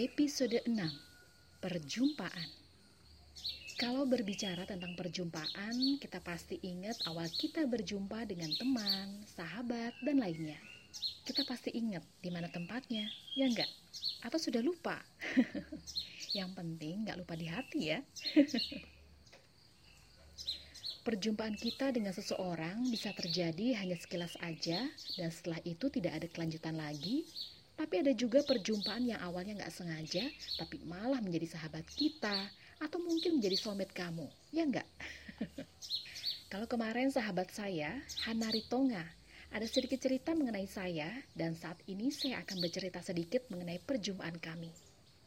Episode 6 Perjumpaan Kalau berbicara tentang perjumpaan, kita pasti ingat awal kita berjumpa dengan teman, sahabat, dan lainnya. Kita pasti ingat di mana tempatnya, ya enggak? Atau sudah lupa? Yang penting nggak lupa di hati ya. Perjumpaan kita dengan seseorang bisa terjadi hanya sekilas aja dan setelah itu tidak ada kelanjutan lagi tapi ada juga perjumpaan yang awalnya nggak sengaja, tapi malah menjadi sahabat kita, atau mungkin menjadi soulmate kamu, ya nggak? Kalau kemarin sahabat saya, Hana Ritonga, ada sedikit cerita mengenai saya, dan saat ini saya akan bercerita sedikit mengenai perjumpaan kami.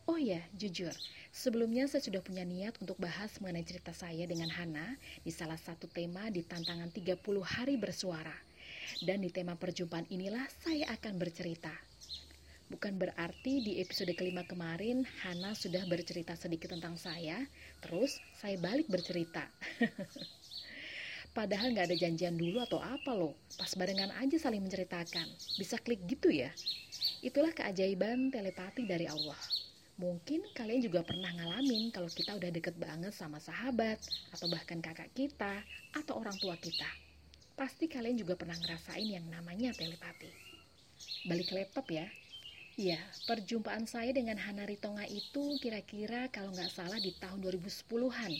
Oh ya, jujur, sebelumnya saya sudah punya niat untuk bahas mengenai cerita saya dengan Hana di salah satu tema di tantangan 30 hari bersuara. Dan di tema perjumpaan inilah saya akan bercerita. Bukan berarti di episode kelima kemarin Hana sudah bercerita sedikit tentang saya, terus saya balik bercerita. Padahal nggak ada janjian dulu atau apa loh, pas barengan aja saling menceritakan. Bisa klik gitu ya. Itulah keajaiban telepati dari Allah. Mungkin kalian juga pernah ngalamin kalau kita udah deket banget sama sahabat, atau bahkan kakak kita, atau orang tua kita. Pasti kalian juga pernah ngerasain yang namanya telepati. Balik ke laptop ya, Ya, perjumpaan saya dengan Hana Ritonga itu kira-kira kalau nggak salah di tahun 2010-an.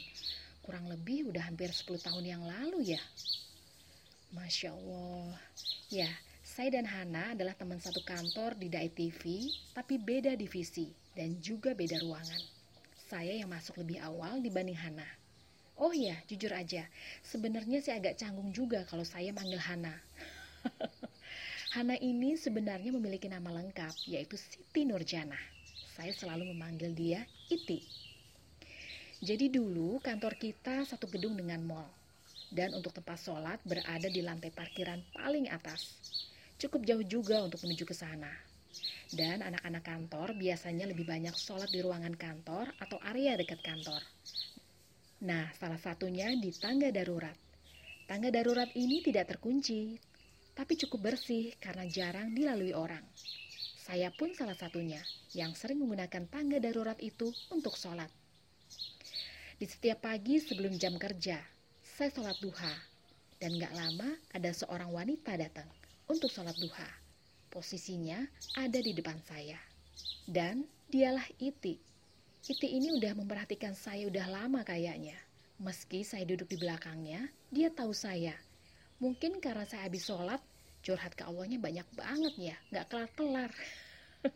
Kurang lebih udah hampir 10 tahun yang lalu ya. Masya Allah. Ya, saya dan Hana adalah teman satu kantor di Dai TV, tapi beda divisi dan juga beda ruangan. Saya yang masuk lebih awal dibanding Hana. Oh ya, jujur aja, sebenarnya saya agak canggung juga kalau saya manggil Hana. Hana ini sebenarnya memiliki nama lengkap yaitu Siti Nurjana. Saya selalu memanggil dia Iti. Jadi dulu kantor kita satu gedung dengan mall. Dan untuk tempat sholat berada di lantai parkiran paling atas. Cukup jauh juga untuk menuju ke sana. Dan anak-anak kantor biasanya lebih banyak sholat di ruangan kantor atau area dekat kantor. Nah, salah satunya di tangga darurat. Tangga darurat ini tidak terkunci, tapi cukup bersih karena jarang dilalui orang. Saya pun salah satunya yang sering menggunakan tangga darurat itu untuk sholat. Di setiap pagi sebelum jam kerja, saya sholat duha. Dan gak lama ada seorang wanita datang untuk sholat duha. Posisinya ada di depan saya. Dan dialah Iti. Iti ini udah memperhatikan saya udah lama kayaknya. Meski saya duduk di belakangnya, dia tahu saya Mungkin karena saya habis sholat, curhat ke Allahnya banyak banget ya, nggak kelar-kelar.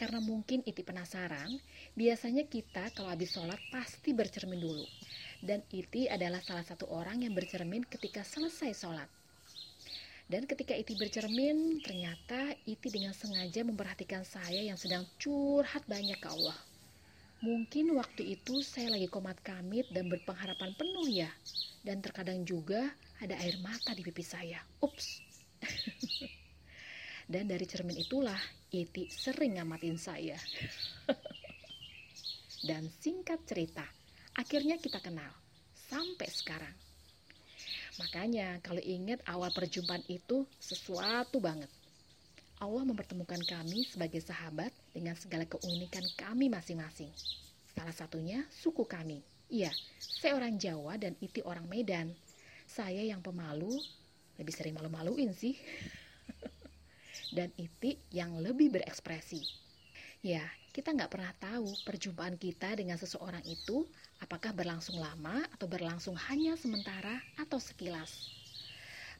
karena mungkin Iti penasaran, biasanya kita kalau habis sholat pasti bercermin dulu. Dan Iti adalah salah satu orang yang bercermin ketika selesai sholat. Dan ketika Iti bercermin, ternyata Iti dengan sengaja memperhatikan saya yang sedang curhat banyak ke Allah. Mungkin waktu itu saya lagi komat kamit dan berpengharapan penuh ya dan terkadang juga ada air mata di pipi saya. Ups. dan dari cermin itulah Iti sering ngamatin saya. dan singkat cerita, akhirnya kita kenal sampai sekarang. Makanya kalau ingat awal perjumpaan itu sesuatu banget. Allah mempertemukan kami sebagai sahabat dengan segala keunikan kami masing-masing. Salah satunya suku kami. Iya, saya orang Jawa dan Iti orang Medan. Saya yang pemalu, lebih sering malu-maluin sih. dan Iti yang lebih berekspresi. Ya, kita nggak pernah tahu perjumpaan kita dengan seseorang itu apakah berlangsung lama atau berlangsung hanya sementara atau sekilas.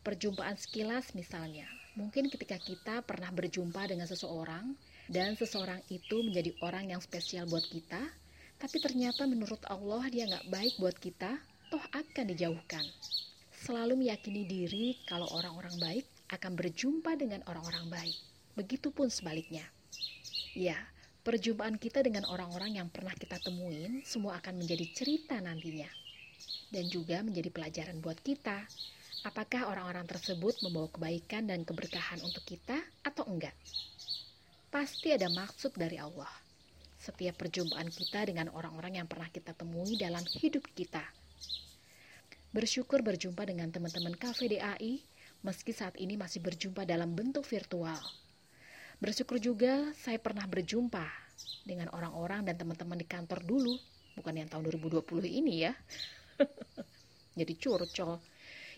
Perjumpaan sekilas misalnya, mungkin ketika kita pernah berjumpa dengan seseorang dan seseorang itu menjadi orang yang spesial buat kita, tapi ternyata menurut Allah dia nggak baik buat kita, toh akan dijauhkan. Selalu meyakini diri kalau orang-orang baik akan berjumpa dengan orang-orang baik. Begitupun sebaliknya. Ya, perjumpaan kita dengan orang-orang yang pernah kita temuin semua akan menjadi cerita nantinya. Dan juga menjadi pelajaran buat kita. Apakah orang-orang tersebut membawa kebaikan dan keberkahan untuk kita atau enggak? Pasti ada maksud dari Allah setiap perjumpaan kita dengan orang-orang yang pernah kita temui dalam hidup kita. Bersyukur berjumpa dengan teman-teman Cafe DAI, meski saat ini masih berjumpa dalam bentuk virtual. Bersyukur juga saya pernah berjumpa dengan orang-orang dan teman-teman di kantor dulu, bukan yang tahun 2020 ini ya. Jadi curcol.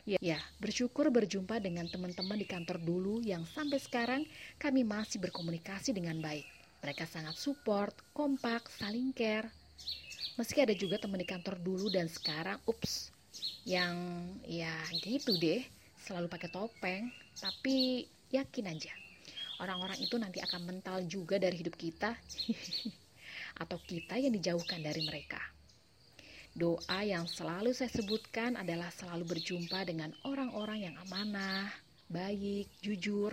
Ya, ya, bersyukur berjumpa dengan teman-teman di kantor dulu yang sampai sekarang kami masih berkomunikasi dengan baik. Mereka sangat support, kompak, saling care. Meski ada juga teman di kantor dulu dan sekarang, ups, yang ya gitu deh, selalu pakai topeng, tapi yakin aja orang-orang itu nanti akan mental juga dari hidup kita atau kita yang dijauhkan dari mereka. Doa yang selalu saya sebutkan adalah selalu berjumpa dengan orang-orang yang amanah, baik, jujur.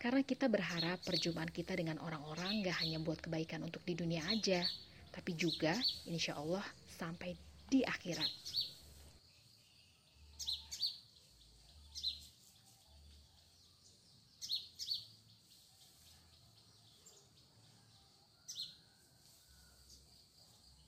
Karena kita berharap perjumpaan kita dengan orang-orang gak hanya buat kebaikan untuk di dunia aja, tapi juga insya Allah sampai di akhirat.